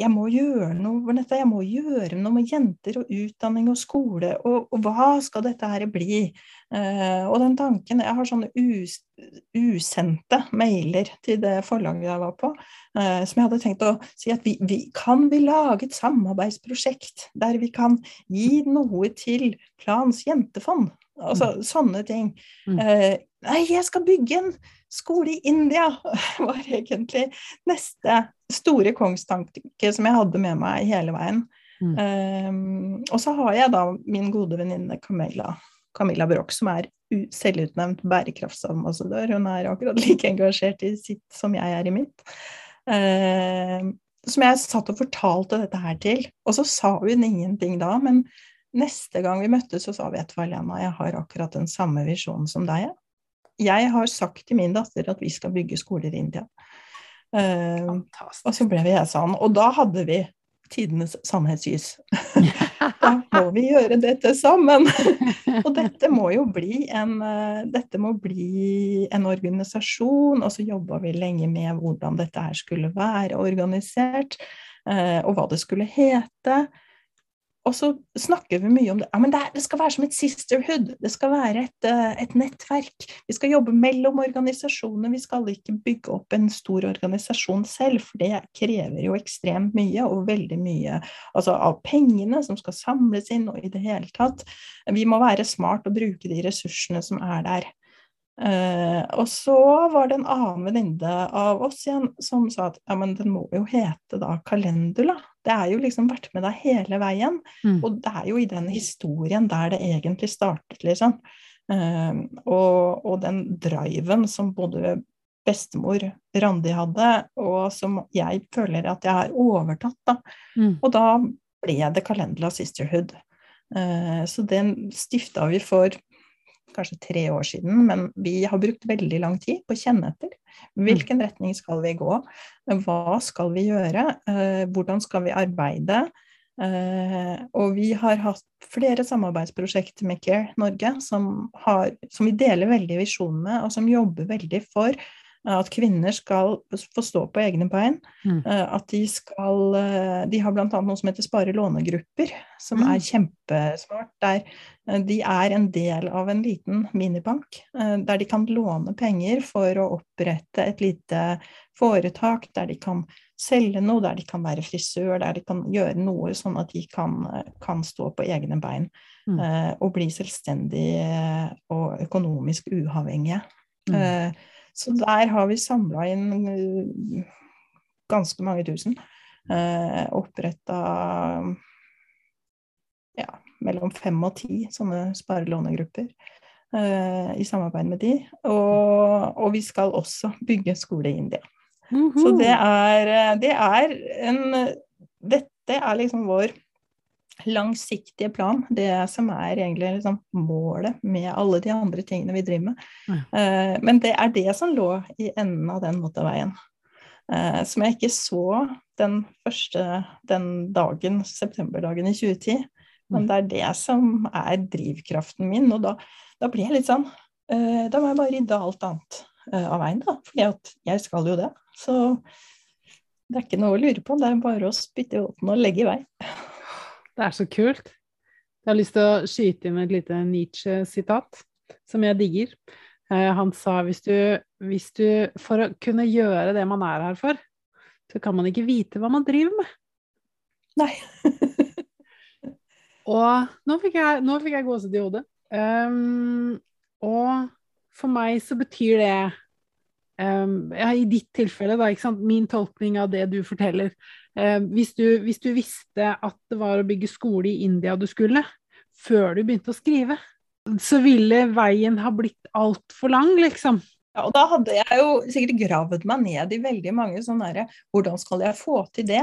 jeg må gjøre noe for dette, jeg må gjøre noe med jenter og utdanning og skole, og, og hva skal dette her bli? Uh, og den tanken Jeg har sånne us, usendte mailer til det forlaget jeg var på, uh, som jeg hadde tenkt å si at vi, vi, kan vi lage et samarbeidsprosjekt der vi kan gi noe til Plans jentefond? Altså mm. sånne ting. Uh, nei, jeg skal bygge en skole i India, (laughs) var egentlig neste store kongstanke som jeg hadde med meg hele veien. Mm. Um, og så har jeg da min gode venninne Camilla, Camilla Broch, som er selvutnevnt bærekraftsambassadør. Hun er akkurat like engasjert i sitt som jeg er i mitt. Uh, som jeg satt og fortalte dette her til. Og så sa hun ingenting da, men neste gang vi møttes, så sa vi at Lena, jeg har akkurat den samme visjonen som deg. Jeg har sagt til min datter at vi skal bygge skoler i India. Uh, og så ble vi sånn. Og da hadde vi tidenes sannhetsgys. (laughs) da må vi gjøre dette sammen! (laughs) og dette må jo bli en, eh, dette må bli en organisasjon, og så jobba vi lenge med hvordan dette her skulle være organisert, eh, og hva det skulle hete. Og så snakker vi mye om det. Ja, men det, det skal være som et sisterhood. Det skal være et, eh, et, nettverk. Vi skal jobbe mellom organisasjoner. Vi skal ikke bygge opp en stor organisasjon selv, for det krever jo ekstremt mye, og veldig mye altså av pengene som skal samles inn, og i det hele tatt. Vi må være smart og bruke de ressursene som er der. Uh, og så var det en annen venninne av oss igjen som sa at ja, men den må jo hete da Kalendula. Det er jo liksom vært med deg hele veien. Mm. Og det er jo i den historien der det egentlig startet, liksom. Eh, og, og, den driven som både bestemor Randi hadde, og som jeg føler at jeg har overtatt, da. Mm. Og da ble det Kalendula Sisterhood. Eh, så den stifta vi for kanskje tre år siden, men vi har brukt veldig lang tid på å kjenne etter. Hvilken mm. retning skal vi gå? Hva skal vi gjøre? Eh, hvordan skal vi arbeide? Eh, og vi har hatt flere samarbeidsprosjekter med Care Norge som, har, som vi deler veldig visjon med, og som jobber veldig for at kvinner skal få stå på egne bein. Mm. Eh, at de skal eh, De har bl.a. noe som heter Spare lånegrupper, som mm. er kjempesmart. Der eh, de er en del av en liten minibank, der de kan låne penger for å opprette et lite foretak, der de kan selge noe, der de kan være frisør, der de kan gjøre noe sånn at de kan, kan stå på egne bein mm. og bli selvstendige og økonomisk uavhengige. Mm. Så der har vi samla inn eh, ganske mange tusen. Eh, Oppretta ja, mellom fem og ti sånne sparelånegrupper eh, i samarbeid med de. Og, og, vi skal også bygge skole i India. Mm -hmm. Så det er, det er en Dette er liksom vår langsiktige plan, det som er egentlig liksom målet med alle de andre tingene vi driver med. Ja. Uh, men det er det som lå i enden av den motorveien. Uh, som jeg ikke så den første den dagen, septemberdagen i 2010. Men det er det som er drivkraften min. Og da, da blir jeg litt sånn uh, Da må jeg bare rydde alt annet av veien, da. For jeg skal jo det. Så det er ikke noe å lure på. Det er bare å spytte i åten og legge i vei. Det er så kult. Jeg har lyst til å skyte inn et lite Nietzsche-sitat som jeg digger. Eh, han sa hvis du, hvis du For å kunne gjøre det man er her for, så kan man ikke vite hva man driver med. Nei. (laughs) og nå fikk jeg, nå fikk jeg gåsehud i hodet. Um, og for meg så betyr det ja, I ditt tilfelle, da, min tolkning av det du forteller, Eh, hvis, du, hvis, du, visste at det var å bygge skole i India du skulle, før du begynte å skrive, så ville veien ha blitt altfor lang, liksom. Ja, og da hadde jeg jo sikkert gravd meg ned i veldig mange sånne derre Hvordan skal jeg få til det?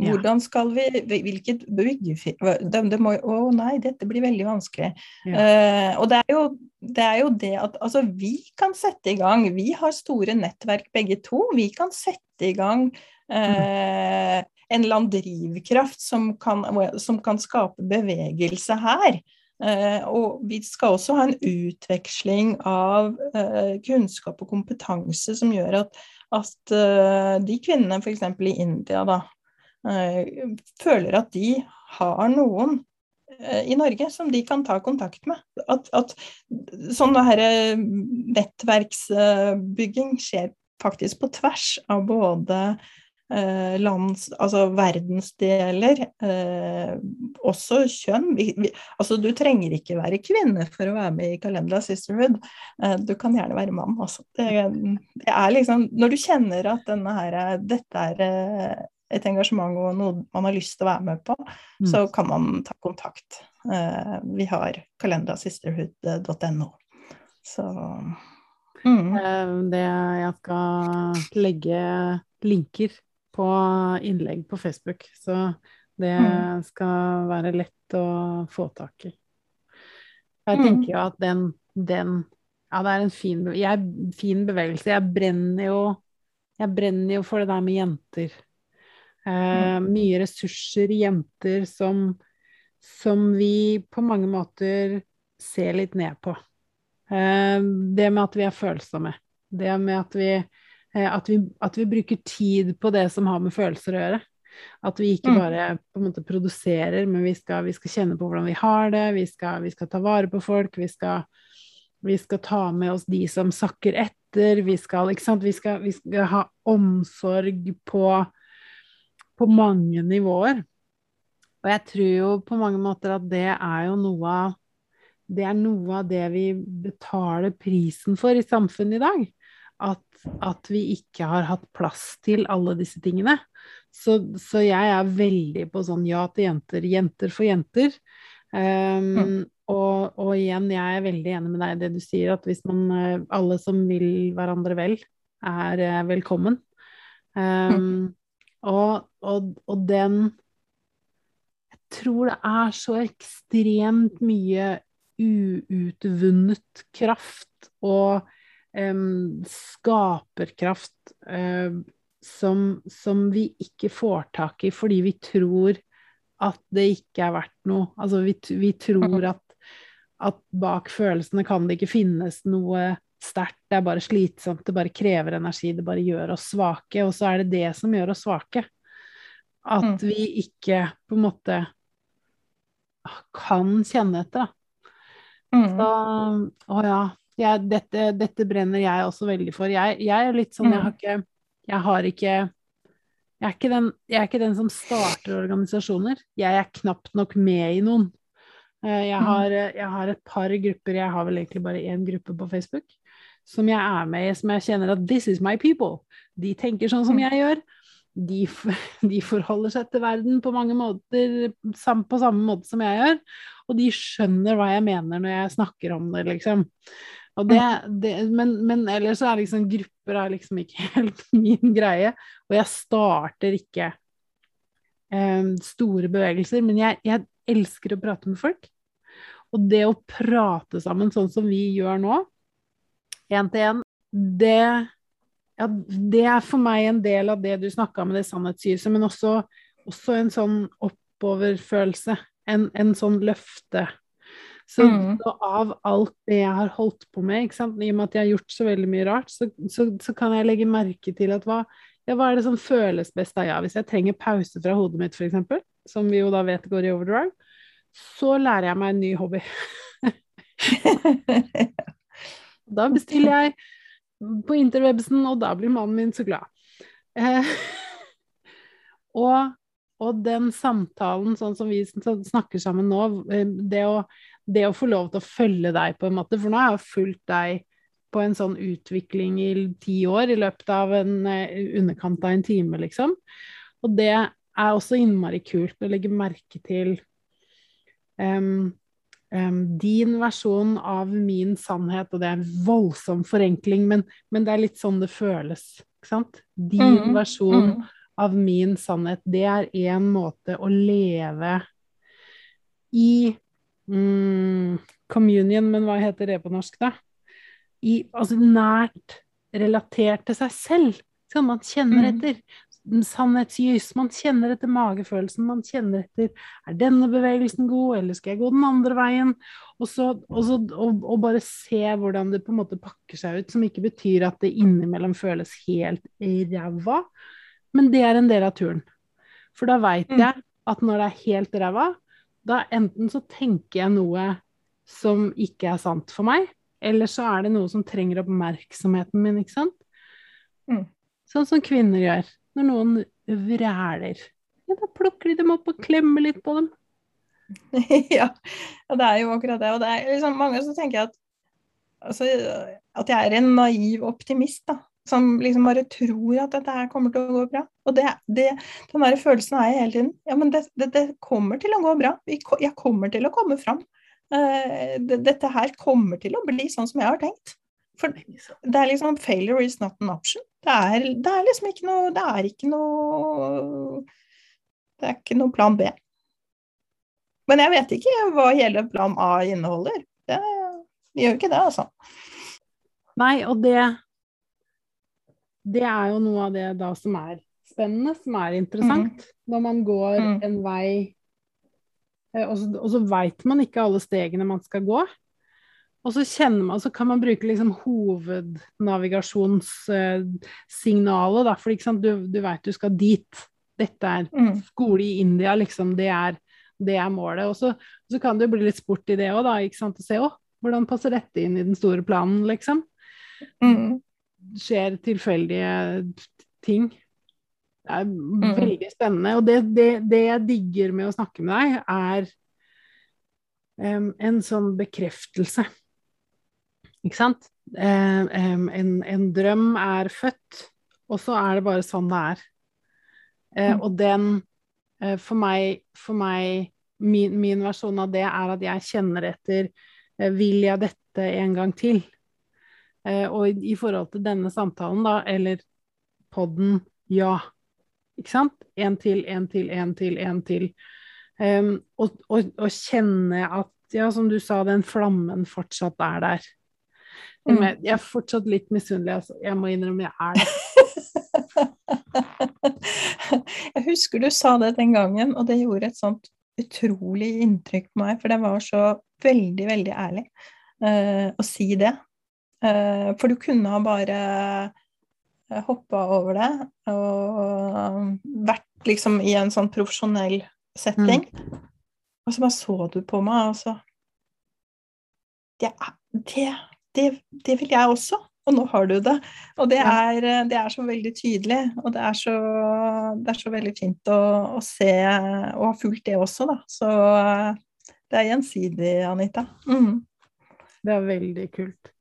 Hvordan skal vi Hvilket byggefirma de, må, Å nei, dette blir veldig vanskelig. Ja. Uh, og det er, jo, det er, jo, det at altså, vi kan sette i gang. Vi har store nettverk begge to. Vi kan sette i gang uh, en eller annen drivkraft som kan, som kan skape bevegelse her. Uh, og vi skal også ha en utveksling av uh, kunnskap og kompetanse som gjør at, at uh, de kvinnene f.eks. i India da, føler at de har noen i Norge som de kan ta kontakt med. At, at sånn nettverksbygging skjer faktisk på tvers av både eh, lands, altså verdensdeler, eh, også kjønn. Vi, vi, altså, du trenger ikke være kvinne for å være med i Calendula Sisterhood. Eh, du kan gjerne være mann. også. Det, det, liksom Når du kjenner at her, dette er eh, et engasjement og noe man har lyst til å være med på, mm. så kan man ta kontakt. Eh, vi har kalendrasisterhood.no. Så mm. Eh, det jeg skal legge linker på innlegg på Facebook. Så det mm. skal være lett å få tak i. Jeg mm. tenker jo at den, den Ja, det er en fin, jeg, fin, bevegelse. Jeg brenner jo Jeg brenner jo for det der med jenter. Eh, mm. mye ressurser jenter som, som vi på mange måter ser litt ned på. Eh, det med at vi er følsomme. Det med at vi, eh, at vi, at vi bruker tid på det som har med følelser å gjøre. At vi ikke mm. bare på en måte produserer, men vi skal, vi skal kjenne på hvordan vi har det, vi skal, vi skal ta vare på folk, vi skal, vi skal, ta med oss de som sakker etter, vi skal, vi skal ha omsorg på, på mange nivåer. Og jeg tror jo på mange måter at det er jo noe av det er noe av det vi betaler prisen for i samfunnet i dag. At, at vi ikke har hatt plass til alle disse tingene. Så, så, jeg er veldig på sånn ja til jenter, jenter for jenter. Um, mm. og, og, igjen, jeg er veldig enig med deg i det du sier, at hvis man eh, alle som vil hverandre vel, er eh, velkommen. Um, mm. Og, og, og, den Jeg tror det er så ekstremt mye uutvunnet kraft og um, skaperkraft um, som, som, vi ikke får tak i fordi vi tror at det ikke er verdt noe. Altså vi, vi tror mm. at, at, bak følelsene kan det ikke finnes noe sterkt, det er bare slitsomt, det bare krever energi, det bare gjør oss svake. Og så er det det som gjør oss svake. At mm. vi ikke på en måte kan kjenne etter, da. Mm. Så å ja. Jeg, dette, dette, brenner jeg også veldig for. Jeg, jeg er litt sånn, jeg har mm. ikke jeg har ikke jeg er, den, jeg er, ikke den, som starter organisasjoner. Jeg er knapt nok med i noen. Eh, jeg mm. har, jeg har, et par grupper, jeg har vel egentlig bare én gruppe på Facebook, som jeg er med i, som jeg kjenner at 'this is my people'. De tenker sånn som mm. jeg gjør. De, (laughs) de forholder seg til verden på mange måter på samme måte som jeg gjør. Og de skjønner hva jeg mener når jeg snakker om det, liksom. Det, det, men, men, ellers så er liksom grupper er liksom ikke (laughs) helt min greie. Og jeg starter ikke eh, store bevegelser. Men jeg, jeg, elsker å prate med folk. Og det å prate sammen sånn som vi gjør nå, én til én, det, ja, det er for meg en del av det du snakka med det sannhetssynet, men også, også, en sånn oppoverfølelse. En, en sånn løfte så, mm. så, av alt det jeg har holdt på med, i og med at jeg har gjort så veldig mye rart, så, så, så kan jeg legge merke til at hva, ja, hva er det som føles best av Ja, hvis jeg trenger pause fra hodet mitt, f.eks., som vi jo da vet går i overdrive, så lærer jeg meg en ny hobby. (laughs) (laughs) (laughs) da bestiller jeg på interwebsen, og da blir mannen min så glad. Eh, (laughs) og, og, den samtalen, sånn som vi snakker sammen nå, eh, det å det å få lov til å følge deg, på en måte, for nå har jeg fulgt deg på en sånn utvikling i ti år i løpet av en uh, underkant av en time, liksom. Og det er også innmari kult å legge merke til um, din versjon av min sannhet, og det er en voldsom forenkling, men, men, det er litt sånn det føles, ikke sant? Din mm, versjon mm. av min sannhet, det er én måte å leve i mm, communion, men hva heter det på norsk, da? I, altså nært relatert til seg selv. Sånn man kjenner mm. etter. Sannhetsjus. Man kjenner etter magefølelsen. Man kjenner etter Er denne bevegelsen god, eller skal jeg gå den andre veien? Og, så, og, så, og, og bare se hvordan det på en måte pakker seg ut, som ikke betyr at det innimellom føles helt ræva, men det er en del av turen. For da veit mm. jeg at når det er helt ræva, da enten så tenker jeg noe som ikke er sant for meg, eller så er det noe som trenger oppmerksomheten min, ikke sant? Mm. Sånn som kvinner gjør når noen vræler. Ja, da plukker de dem opp og klemmer litt på dem. (laughs) ja, det er jo akkurat det. Og det er liksom mange som tenker at, altså, at jeg er en naiv optimist, da som liksom bare tror at dette her kommer til å gå bra. Og det, det, den der følelsen er jeg hele tiden. Ja, men det, det, kommer til å gå bra. Jeg kommer til å komme fram. Uh, dette her kommer til å bli sånn som jeg har tenkt. For det er liksom failure is not an option. Det er, det er liksom ikke noe Det er ikke noe Det er ikke noe plan B. Men jeg vet ikke hva hele plan A inneholder. Det gjør ikke det, altså. Nei, og det det er jo noe av det da som er spennende som er interessant. Mm. Når man går mm. en vei, eh, og så, og så veit man ikke alle stegene man skal gå. Og så kjenner man, så kan man bruke liksom hovednavigasjonssignalet, da, for du, du veit du skal dit. Dette er mm. skole i India, liksom. Det er, det er målet. Og så, så, kan det jo bli litt sport i det òg, da. ikke sant, Å se å, hvordan passer dette inn i den store planen, liksom. Mm. Skjer tilfeldige ting. Det er mm. veldig spennende. Og det, det, det, jeg digger med å snakke med deg, er um, en sånn bekreftelse. Ikke sant? Um, en, en, drøm er født, og så er det bare sånn det er. Uh, mm. Og den, uh, for meg, for meg min, min, versjon av det er at jeg kjenner etter Vil jeg dette en gang til? og i, i forhold til denne samtalen, da, eller podden, ja. Ikke sant? En til, en til, en til, en til. Um, og, og, og, kjenne at, ja, som du sa, den flammen fortsatt er der. Mm. Jeg er fortsatt litt misunnelig, altså. Jeg må innrømme jeg er det. (laughs) jeg husker du sa det den gangen, og det gjorde et sånt utrolig inntrykk på meg, for det var så veldig, veldig ærlig uh, å si det. Uh, for du kunne ha bare hoppa over det og vært liksom i en sånn profesjonell setting. Mm. Og så bare så du på meg, og så det, det, det, det, vil jeg også. Og nå har du det. Og det er, det er så veldig tydelig. Og det er så, det er så veldig fint å, å, se og ha fulgt det også, da. Så det er gjensidig, Anita. Mm. Det er veldig kult.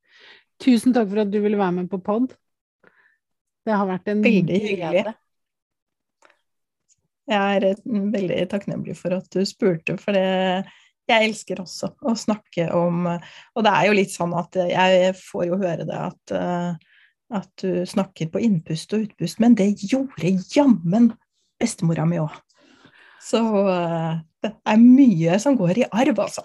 Tusen takk for at du ville være med på pod. Det har vært en Veldig hyggelig. Jeg er veldig takknemlig for at du spurte, for det, jeg elsker også å snakke om Og det er jo litt sånn at jeg får jo høre det at, eh, at du snakker på innpust og utpust, men det gjorde jammen bestemora mi òg. Så eh, det er mye som går i arv, altså.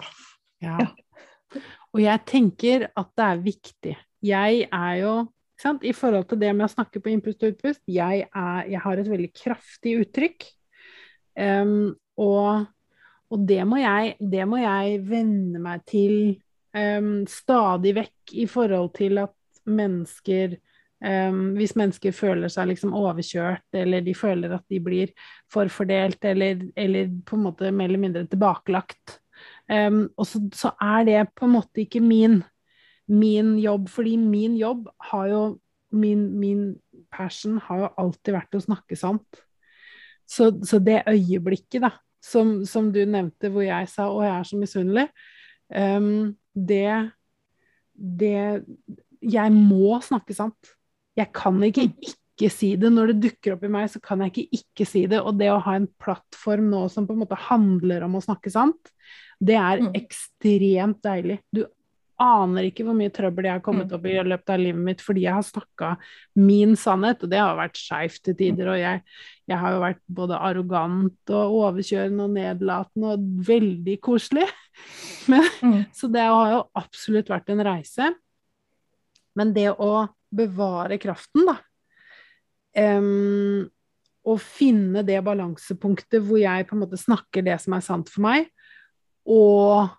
Ja. ja. Og jeg tenker at det er viktig. Jeg er jo sant, i forhold til det med å snakke på innpust og utpust, jeg, er, jeg har et veldig kraftig uttrykk. Um, og, og det, må jeg, det, må jeg, venne meg til um, stadig vekk i forhold til at mennesker um, Hvis mennesker føler seg liksom overkjørt, eller de føler at de blir forfordelt, eller, eller på en måte mer eller mindre tilbakelagt, og så, så er det på en måte ikke min min jobb, fordi min jobb har jo Min, min passion har jo alltid vært å snakke sant. Så, så det øyeblikket, da, som, som, du nevnte, hvor jeg sa 'Å, jeg er så misunnelig', um, det Det Jeg må snakke sant. Jeg kan ikke mm. ikke si det. Når det dukker opp i meg, så kan jeg ikke ikke si det. Og det å ha en plattform nå som på en måte handler om å snakke sant, det er mm. ekstremt deilig. Du aner ikke hvor mye trøbbel jeg har kommet mm. opp i i løpet av livet mitt fordi jeg har snakka min sannhet, og det har vært skeivt til tider. Og jeg, jeg, har jo vært både arrogant og overkjørende og nedlatende og veldig koselig. (laughs) Men, mm. Så det har jo absolutt vært en reise. Men det å bevare kraften, da um, Og finne det balansepunktet hvor jeg på en måte snakker det som er sant for meg, og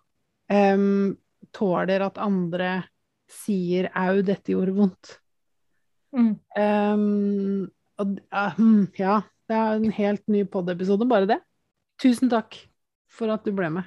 um, tåler at andre sier 'au, dette gjorde vondt'. Mm. Um, og, uh, ja, det er en helt ny pod-episode, bare det. Tusen takk for at du ble med.